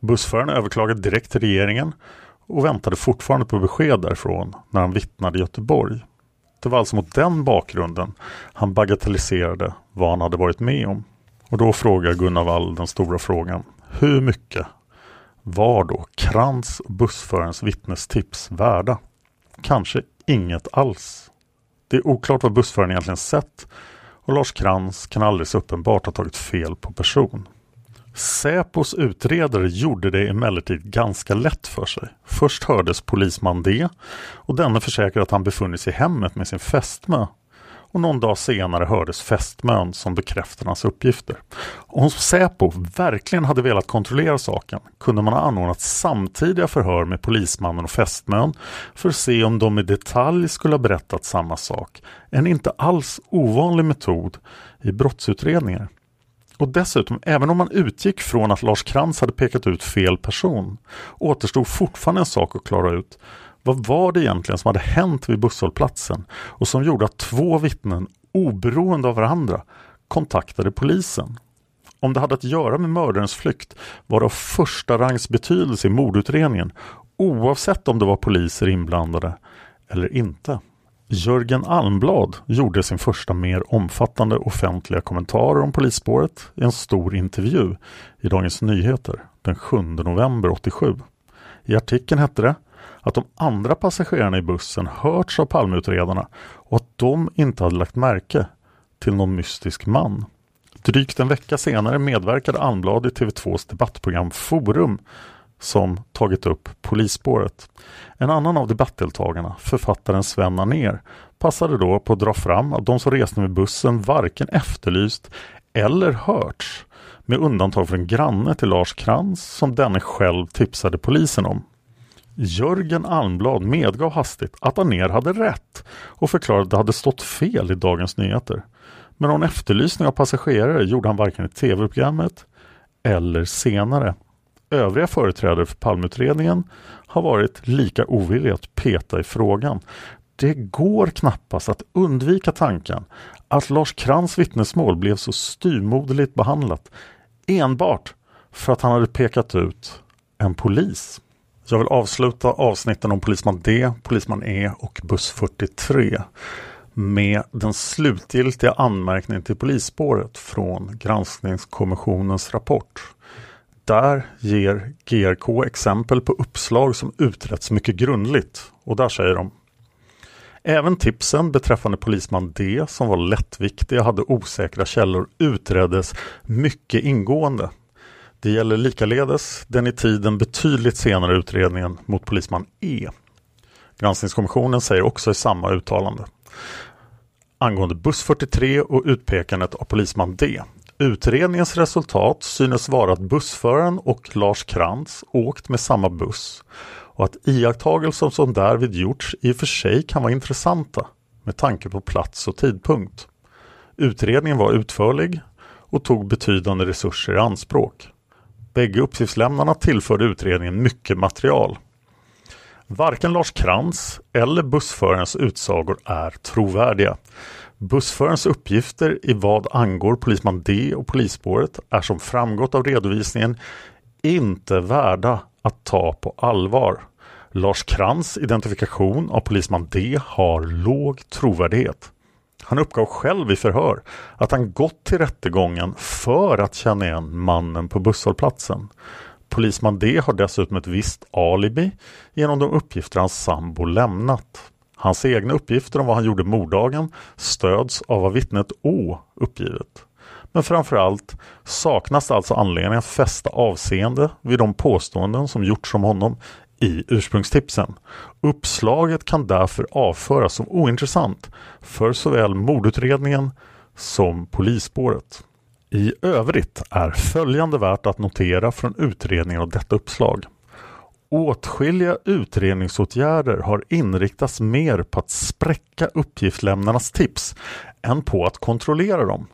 Bussföraren överklagade direkt till regeringen och väntade fortfarande på besked därifrån när han vittnade i Göteborg. Det var alltså mot den bakgrunden han bagatelliserade vad han hade varit med om. Och då frågar Gunnar Wall den stora frågan. Hur mycket var då Krantz och bussförarens vittnestips värda? Kanske inget alls. Det är oklart vad bussföraren egentligen sett och Lars Krantz kan alldeles uppenbart ha tagit fel på person. Säpos utredare gjorde det emellertid ganska lätt för sig. Först hördes polisman D och denne försäkrade att han befunnit sig i hemmet med sin fästmö. Och någon dag senare hördes fästmön som bekräftade hans uppgifter. Om Säpo verkligen hade velat kontrollera saken kunde man ha anordnat samtidiga förhör med polismannen och fästmön för att se om de i detalj skulle ha berättat samma sak. En inte alls ovanlig metod i brottsutredningar. Och dessutom, även om man utgick från att Lars Krantz hade pekat ut fel person, återstod fortfarande en sak att klara ut. Vad var det egentligen som hade hänt vid busshållplatsen och som gjorde att två vittnen, oberoende av varandra, kontaktade polisen? Om det hade att göra med mördarens flykt var det av första rangs betydelse i mordutredningen, oavsett om det var poliser inblandade eller inte. Jörgen Almblad gjorde sin första mer omfattande offentliga kommentarer om polisspåret i en stor intervju i Dagens Nyheter den 7 november 87. I artikeln hette det att de andra passagerarna i bussen hörts av Palmeutredarna och att de inte hade lagt märke till någon mystisk man. Drygt en vecka senare medverkade Almblad i TV2s debattprogram Forum som tagit upp polisspåret. En annan av debattdeltagarna, författaren Sven ner passade då på att dra fram att de som reste med bussen varken efterlyst eller hörts med undantag för en granne till Lars Krantz som denne själv tipsade polisen om. Jörgen Almblad medgav hastigt att Aner hade rätt och förklarade att det hade stått fel i Dagens Nyheter. Men någon efterlysning av passagerare gjorde han varken i tv-programmet eller senare. Övriga företrädare för palmutredningen har varit lika ovilliga att peta i frågan. Det går knappast att undvika tanken att Lars Krantz vittnesmål blev så styrmoderligt behandlat enbart för att han hade pekat ut en polis. Jag vill avsluta avsnitten om polisman D, polisman E och buss 43 med den slutgiltiga anmärkningen till polisspåret från granskningskommissionens rapport. Där ger GRK exempel på uppslag som utretts mycket grundligt och där säger de Även tipsen beträffande polisman D som var lättviktiga och hade osäkra källor utreddes mycket ingående. Det gäller likaledes den i tiden betydligt senare utredningen mot polisman E. Granskningskommissionen säger också i samma uttalande angående buss 43 och utpekandet av polisman D. Utredningens resultat synes vara att bussföraren och Lars Krantz åkt med samma buss och att iakttagelser som därvid gjorts i och för sig kan vara intressanta med tanke på plats och tidpunkt. Utredningen var utförlig och tog betydande resurser i anspråk. Bägge uppgiftslämnarna tillförde utredningen mycket material. Varken Lars Krantz eller bussförarens utsagor är trovärdiga. Bussförarens uppgifter i vad angår polisman D och polisspåret är som framgått av redovisningen inte värda att ta på allvar. Lars Krantz identifikation av polisman D har låg trovärdighet. Han uppgav själv i förhör att han gått till rättegången för att känna igen mannen på busshållplatsen. Polisman D har dessutom ett visst alibi genom de uppgifter hans sambo lämnat. Hans egna uppgifter om vad han gjorde morddagen stöds av vad vittnet Å uppgivit. Men framförallt saknas alltså anledning att fästa avseende vid de påståenden som gjorts om honom i ursprungstipsen. Uppslaget kan därför avföras som ointressant för såväl mordutredningen som polisspåret. I övrigt är följande värt att notera från utredningen av detta uppslag åtskilliga utredningsåtgärder har inriktats mer på att spräcka uppgiftslämnarnas tips än på att kontrollera dem.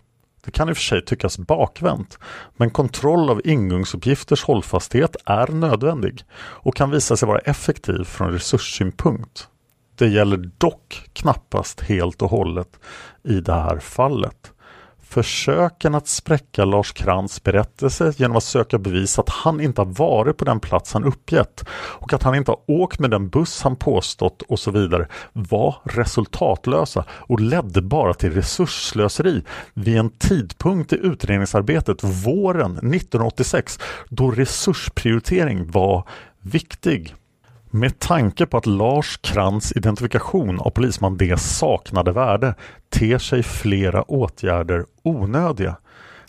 Det kan i och för sig tyckas bakvänt, men kontroll av ingångsuppgifters hållfasthet är nödvändig och kan visa sig vara effektiv från resurssynpunkt. Det gäller dock knappast helt och hållet i det här fallet. Försöken att spräcka Lars Krantz berättelse genom att söka bevis att han inte har varit på den plats han uppgett och att han inte har åkt med den buss han påstått och så vidare var resultatlösa och ledde bara till resursslöseri vid en tidpunkt i utredningsarbetet våren 1986 då resursprioritering var viktig. Med tanke på att Lars Krantz identifikation av polisman D saknade värde ter sig flera åtgärder onödiga.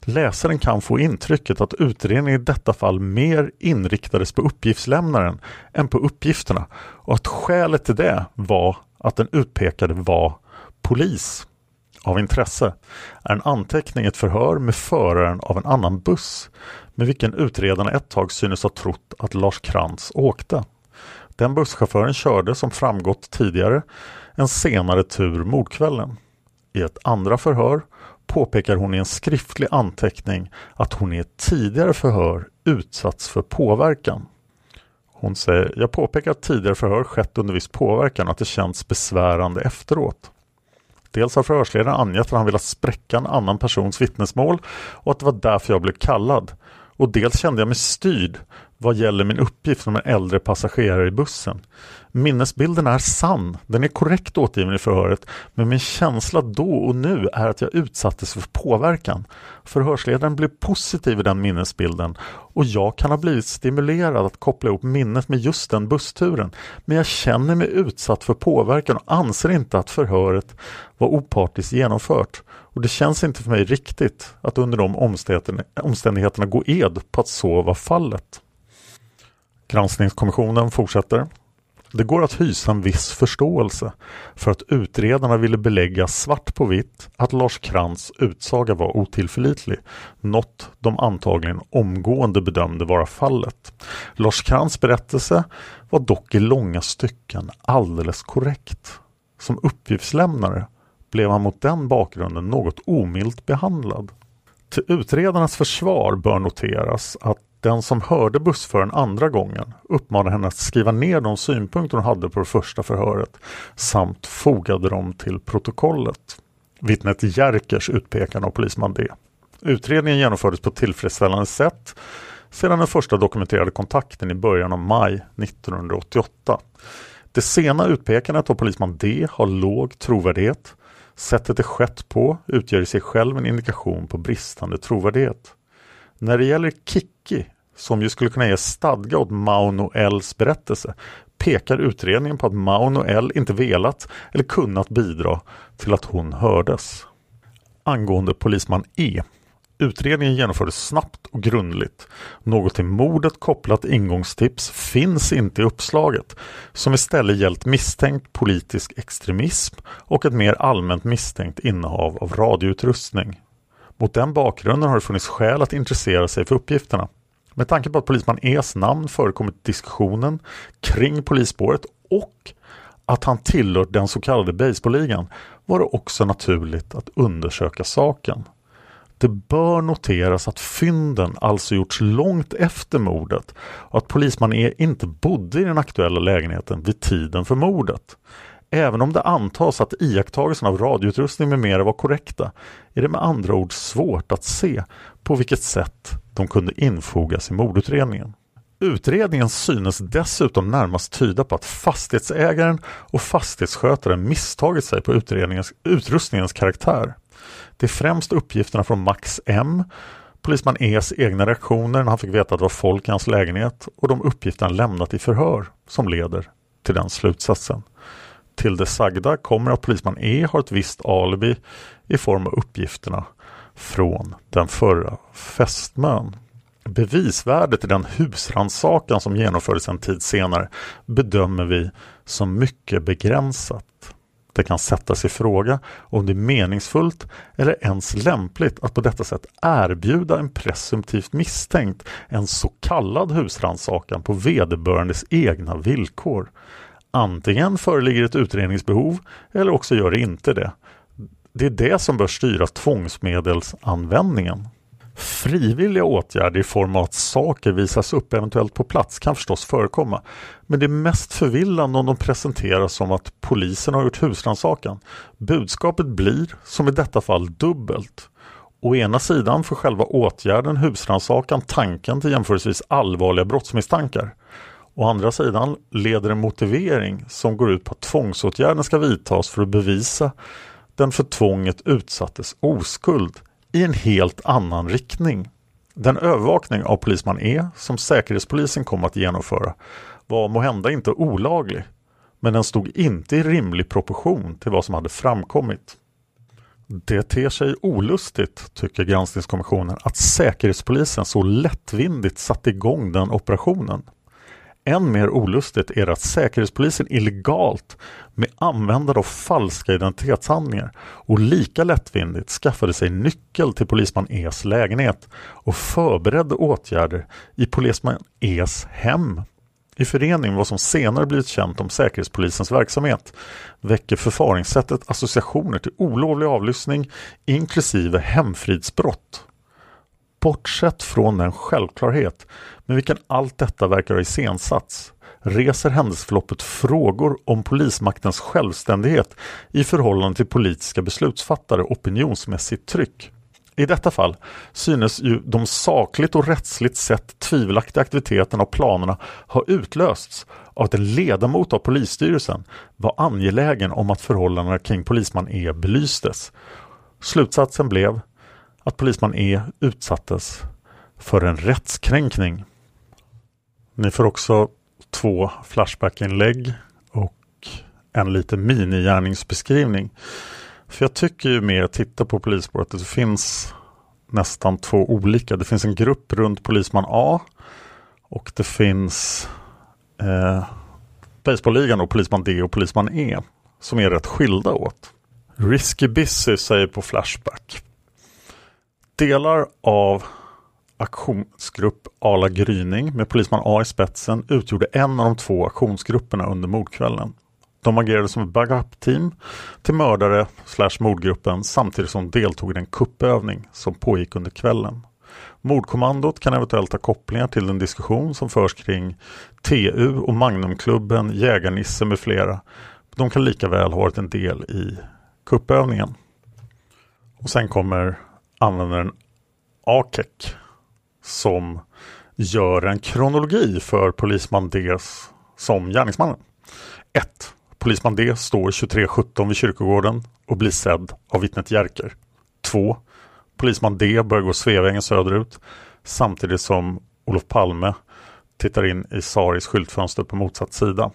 Läsaren kan få intrycket att utredningen i detta fall mer inriktades på uppgiftslämnaren än på uppgifterna och att skälet till det var att den utpekade var polis. Av intresse är en anteckning ett förhör med föraren av en annan buss med vilken utredarna ett tag synes ha trott att Lars Krantz åkte. Den busschauffören körde som framgått tidigare en senare tur mordkvällen. I ett andra förhör påpekar hon i en skriftlig anteckning att hon i ett tidigare förhör utsatts för påverkan. Hon säger, jag påpekar att tidigare förhör skett under viss påverkan och att det känns besvärande efteråt. Dels har förhörsledaren angett att han velat spräcka en annan persons vittnesmål och att det var därför jag blev kallad. Och dels kände jag mig styrd vad gäller min uppgift som en äldre passagerare i bussen. Minnesbilden är sann, den är korrekt återgiven i förhöret, men min känsla då och nu är att jag utsattes för påverkan. Förhörsledaren blev positiv i den minnesbilden och jag kan ha blivit stimulerad att koppla ihop minnet med just den bussturen. Men jag känner mig utsatt för påverkan och anser inte att förhöret var opartiskt genomfört. Och det känns inte för mig riktigt att under de omständigheterna gå ed på att så var fallet. Granskningskommissionen fortsätter. Det går att hysa en viss förståelse för att utredarna ville belägga svart på vitt att Lars Krantz utsaga var otillförlitlig, något de antagligen omgående bedömde vara fallet. Lars Krantz berättelse var dock i långa stycken alldeles korrekt. Som uppgiftslämnare blev han mot den bakgrunden något omilt behandlad. Till utredarnas försvar bör noteras att den som hörde bussföraren andra gången uppmanade henne att skriva ner de synpunkter hon hade på det första förhöret samt fogade dem till protokollet. Vittnet Jerkers utpekande av polisman D. Utredningen genomfördes på ett tillfredsställande sätt sedan den första dokumenterade kontakten i början av maj 1988. Det sena utpekandet av polisman D har låg trovärdighet. Sättet det skett på utgör i sig själv en indikation på bristande trovärdighet. När det gäller Kikki, som ju skulle kunna ge stadga åt Mauno Ls berättelse, pekar utredningen på att Mauno L inte velat eller kunnat bidra till att hon hördes. Angående polisman E. Utredningen genomfördes snabbt och grundligt. Något till mordet kopplat ingångstips finns inte i uppslaget, som istället gällt misstänkt politisk extremism och ett mer allmänt misstänkt innehav av radioutrustning. Mot den bakgrunden har det funnits skäl att intressera sig för uppgifterna. Med tanke på att polisman E's namn förekommit i diskussionen kring polisspåret och att han tillhört den så kallade baseballligan var det också naturligt att undersöka saken. Det bör noteras att fynden alltså gjorts långt efter mordet och att polisman E inte bodde i den aktuella lägenheten vid tiden för mordet. Även om det antas att iakttagelsen av radioutrustning med mera var korrekta är det med andra ord svårt att se på vilket sätt de kunde infogas i mordutredningen. Utredningen synes dessutom närmast tyda på att fastighetsägaren och fastighetsskötaren misstagit sig på utredningens, utrustningens karaktär. Det är främst uppgifterna från Max M, polisman E's egna reaktioner när han fick veta att det var folk i hans lägenhet och de uppgifter han lämnat i förhör som leder till den slutsatsen. Till det sagda kommer att polisman E har ett visst alibi i form av uppgifterna från den förra fästmön. Bevisvärdet i den husransakan som genomfördes en tid senare bedömer vi som mycket begränsat. Det kan sättas i fråga om det är meningsfullt eller ens lämpligt att på detta sätt erbjuda en presumtivt misstänkt en så kallad husrannsakan på vederbörandes egna villkor. Antingen föreligger ett utredningsbehov eller också gör det inte det. Det är det som bör styra tvångsmedelsanvändningen. Frivilliga åtgärder i form av att saker visas upp eventuellt på plats kan förstås förekomma. Men det är mest förvillande om de presenteras som att polisen har gjort husrannsakan. Budskapet blir, som i detta fall, dubbelt. Å ena sidan får själva åtgärden husrannsakan tanken till jämförelsevis allvarliga brottsmisstankar. Å andra sidan leder en motivering som går ut på att tvångsåtgärden ska vidtas för att bevisa den för tvånget utsattes oskuld i en helt annan riktning. Den övervakning av polisman E som Säkerhetspolisen kom att genomföra var måhända inte olaglig men den stod inte i rimlig proportion till vad som hade framkommit. Det ter sig olustigt, tycker granskningskommissionen, att Säkerhetspolisen så lättvindigt satte igång den operationen. Än mer olustigt är det att Säkerhetspolisen illegalt med användande av falska identitetshandlingar och lika lättvindigt skaffade sig nyckel till polisman E's lägenhet och förberedde åtgärder i polisman E's hem. I förening med vad som senare blivit känt om Säkerhetspolisens verksamhet väcker förfaringssättet associationer till olovlig avlyssning inklusive hemfridsbrott. Bortsett från den självklarhet med vilken allt detta verkar ha iscensatts reser händelseförloppet frågor om polismaktens självständighet i förhållande till politiska beslutsfattare och opinionsmässigt tryck. I detta fall synes ju de sakligt och rättsligt sett tvivelaktiga aktiviteterna och planerna ha utlösts av att en ledamot av polisstyrelsen var angelägen om att förhållandena kring polisman E belystes. Slutsatsen blev att polisman E utsattes för en rättskränkning. Ni får också två Flashback-inlägg och en liten minigärningsbeskrivning. För jag tycker ju mer att titta på polisspåret det finns nästan två olika. Det finns en grupp runt polisman A och det finns eh, Baseballligan och polisman D och polisman E som är rätt skilda åt. Risky Busy säger på Flashback. Delar av aktionsgrupp Ala Gryning med polisman A i spetsen utgjorde en av de två aktionsgrupperna under mordkvällen. De agerade som ett backup-team till mördare slash mordgruppen samtidigt som de deltog i den kuppövning som pågick under kvällen. Mordkommandot kan eventuellt ha kopplingar till den diskussion som förs kring TU och Magnumklubben, Jägarnisse med flera. De kan lika väl ha varit en del i kuppövningen. Och sen kommer användaren AKEK som gör en kronologi för polisman D som gärningsmannen. 1. Polisman D står 23.17 vid kyrkogården och blir sedd av vittnet Jerker. 2. Polisman D börjar gå Sveavägen söderut samtidigt som Olof Palme tittar in i Saris skyltfönster på motsatt sida.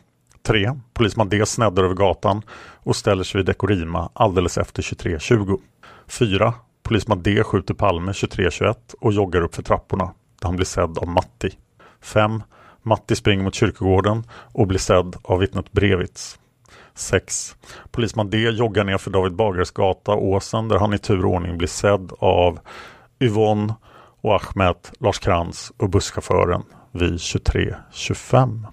3. Polisman D sneddar över gatan och ställer sig vid Dekorima alldeles efter 23.20. 4. Polisman D skjuter Palme 23.21 och joggar upp för trapporna där han blir sedd av Matti. 5. Matti springer mot kyrkogården och blir sedd av vittnet Brevits. 6. Polisman D joggar ner för David Bagares gata, Åsen, där han i tur och ordning blir sedd av Yvonne och Ahmed, Lars Krantz och busschauffören vid 23.25.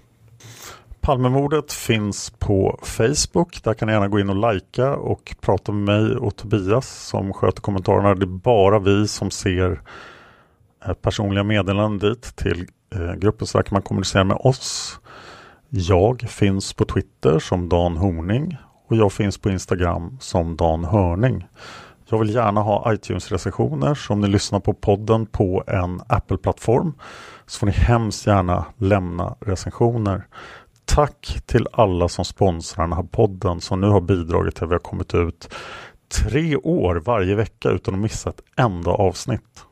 Palmemordet finns på Facebook. Där kan ni gärna gå in och likea och prata med mig och Tobias som sköter kommentarerna. Det är bara vi som ser eh, personliga meddelanden dit till eh, gruppen så där kan man kommunicera med oss. Jag finns på Twitter som Dan Horning och jag finns på Instagram som Dan Hörning. Jag vill gärna ha iTunes-recensioner så om ni lyssnar på podden på en Apple-plattform så får ni hemskt gärna lämna recensioner. Tack till alla som sponsrar den här podden som nu har bidragit till att vi har kommit ut tre år varje vecka utan att missa ett enda avsnitt.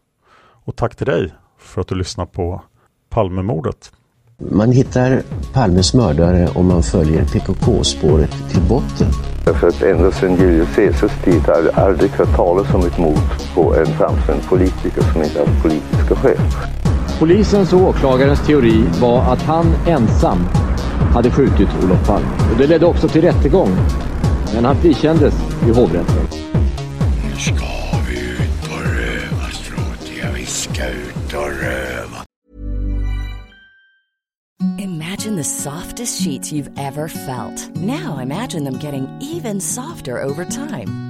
Och tack till dig för att du lyssnar på Palmemordet. Man hittar Palmes mördare om man följer PKK-spåret till botten. Därför att ända sedan Julius Caesars tid har jag aldrig hört talas om ett mord på en framstående politiker som inte hade politiska skäl. Polisens och åklagarens teori var att han ensam hade skjutit Olof Palme. Och det ledde också till rättegång. Men han frikändes i hovrätten. Nu ska vi ut och röva, Stråt. Vi ska ut och röva. Imagine the softest sheets you've ever felt. Now imagine them getting even softer over time.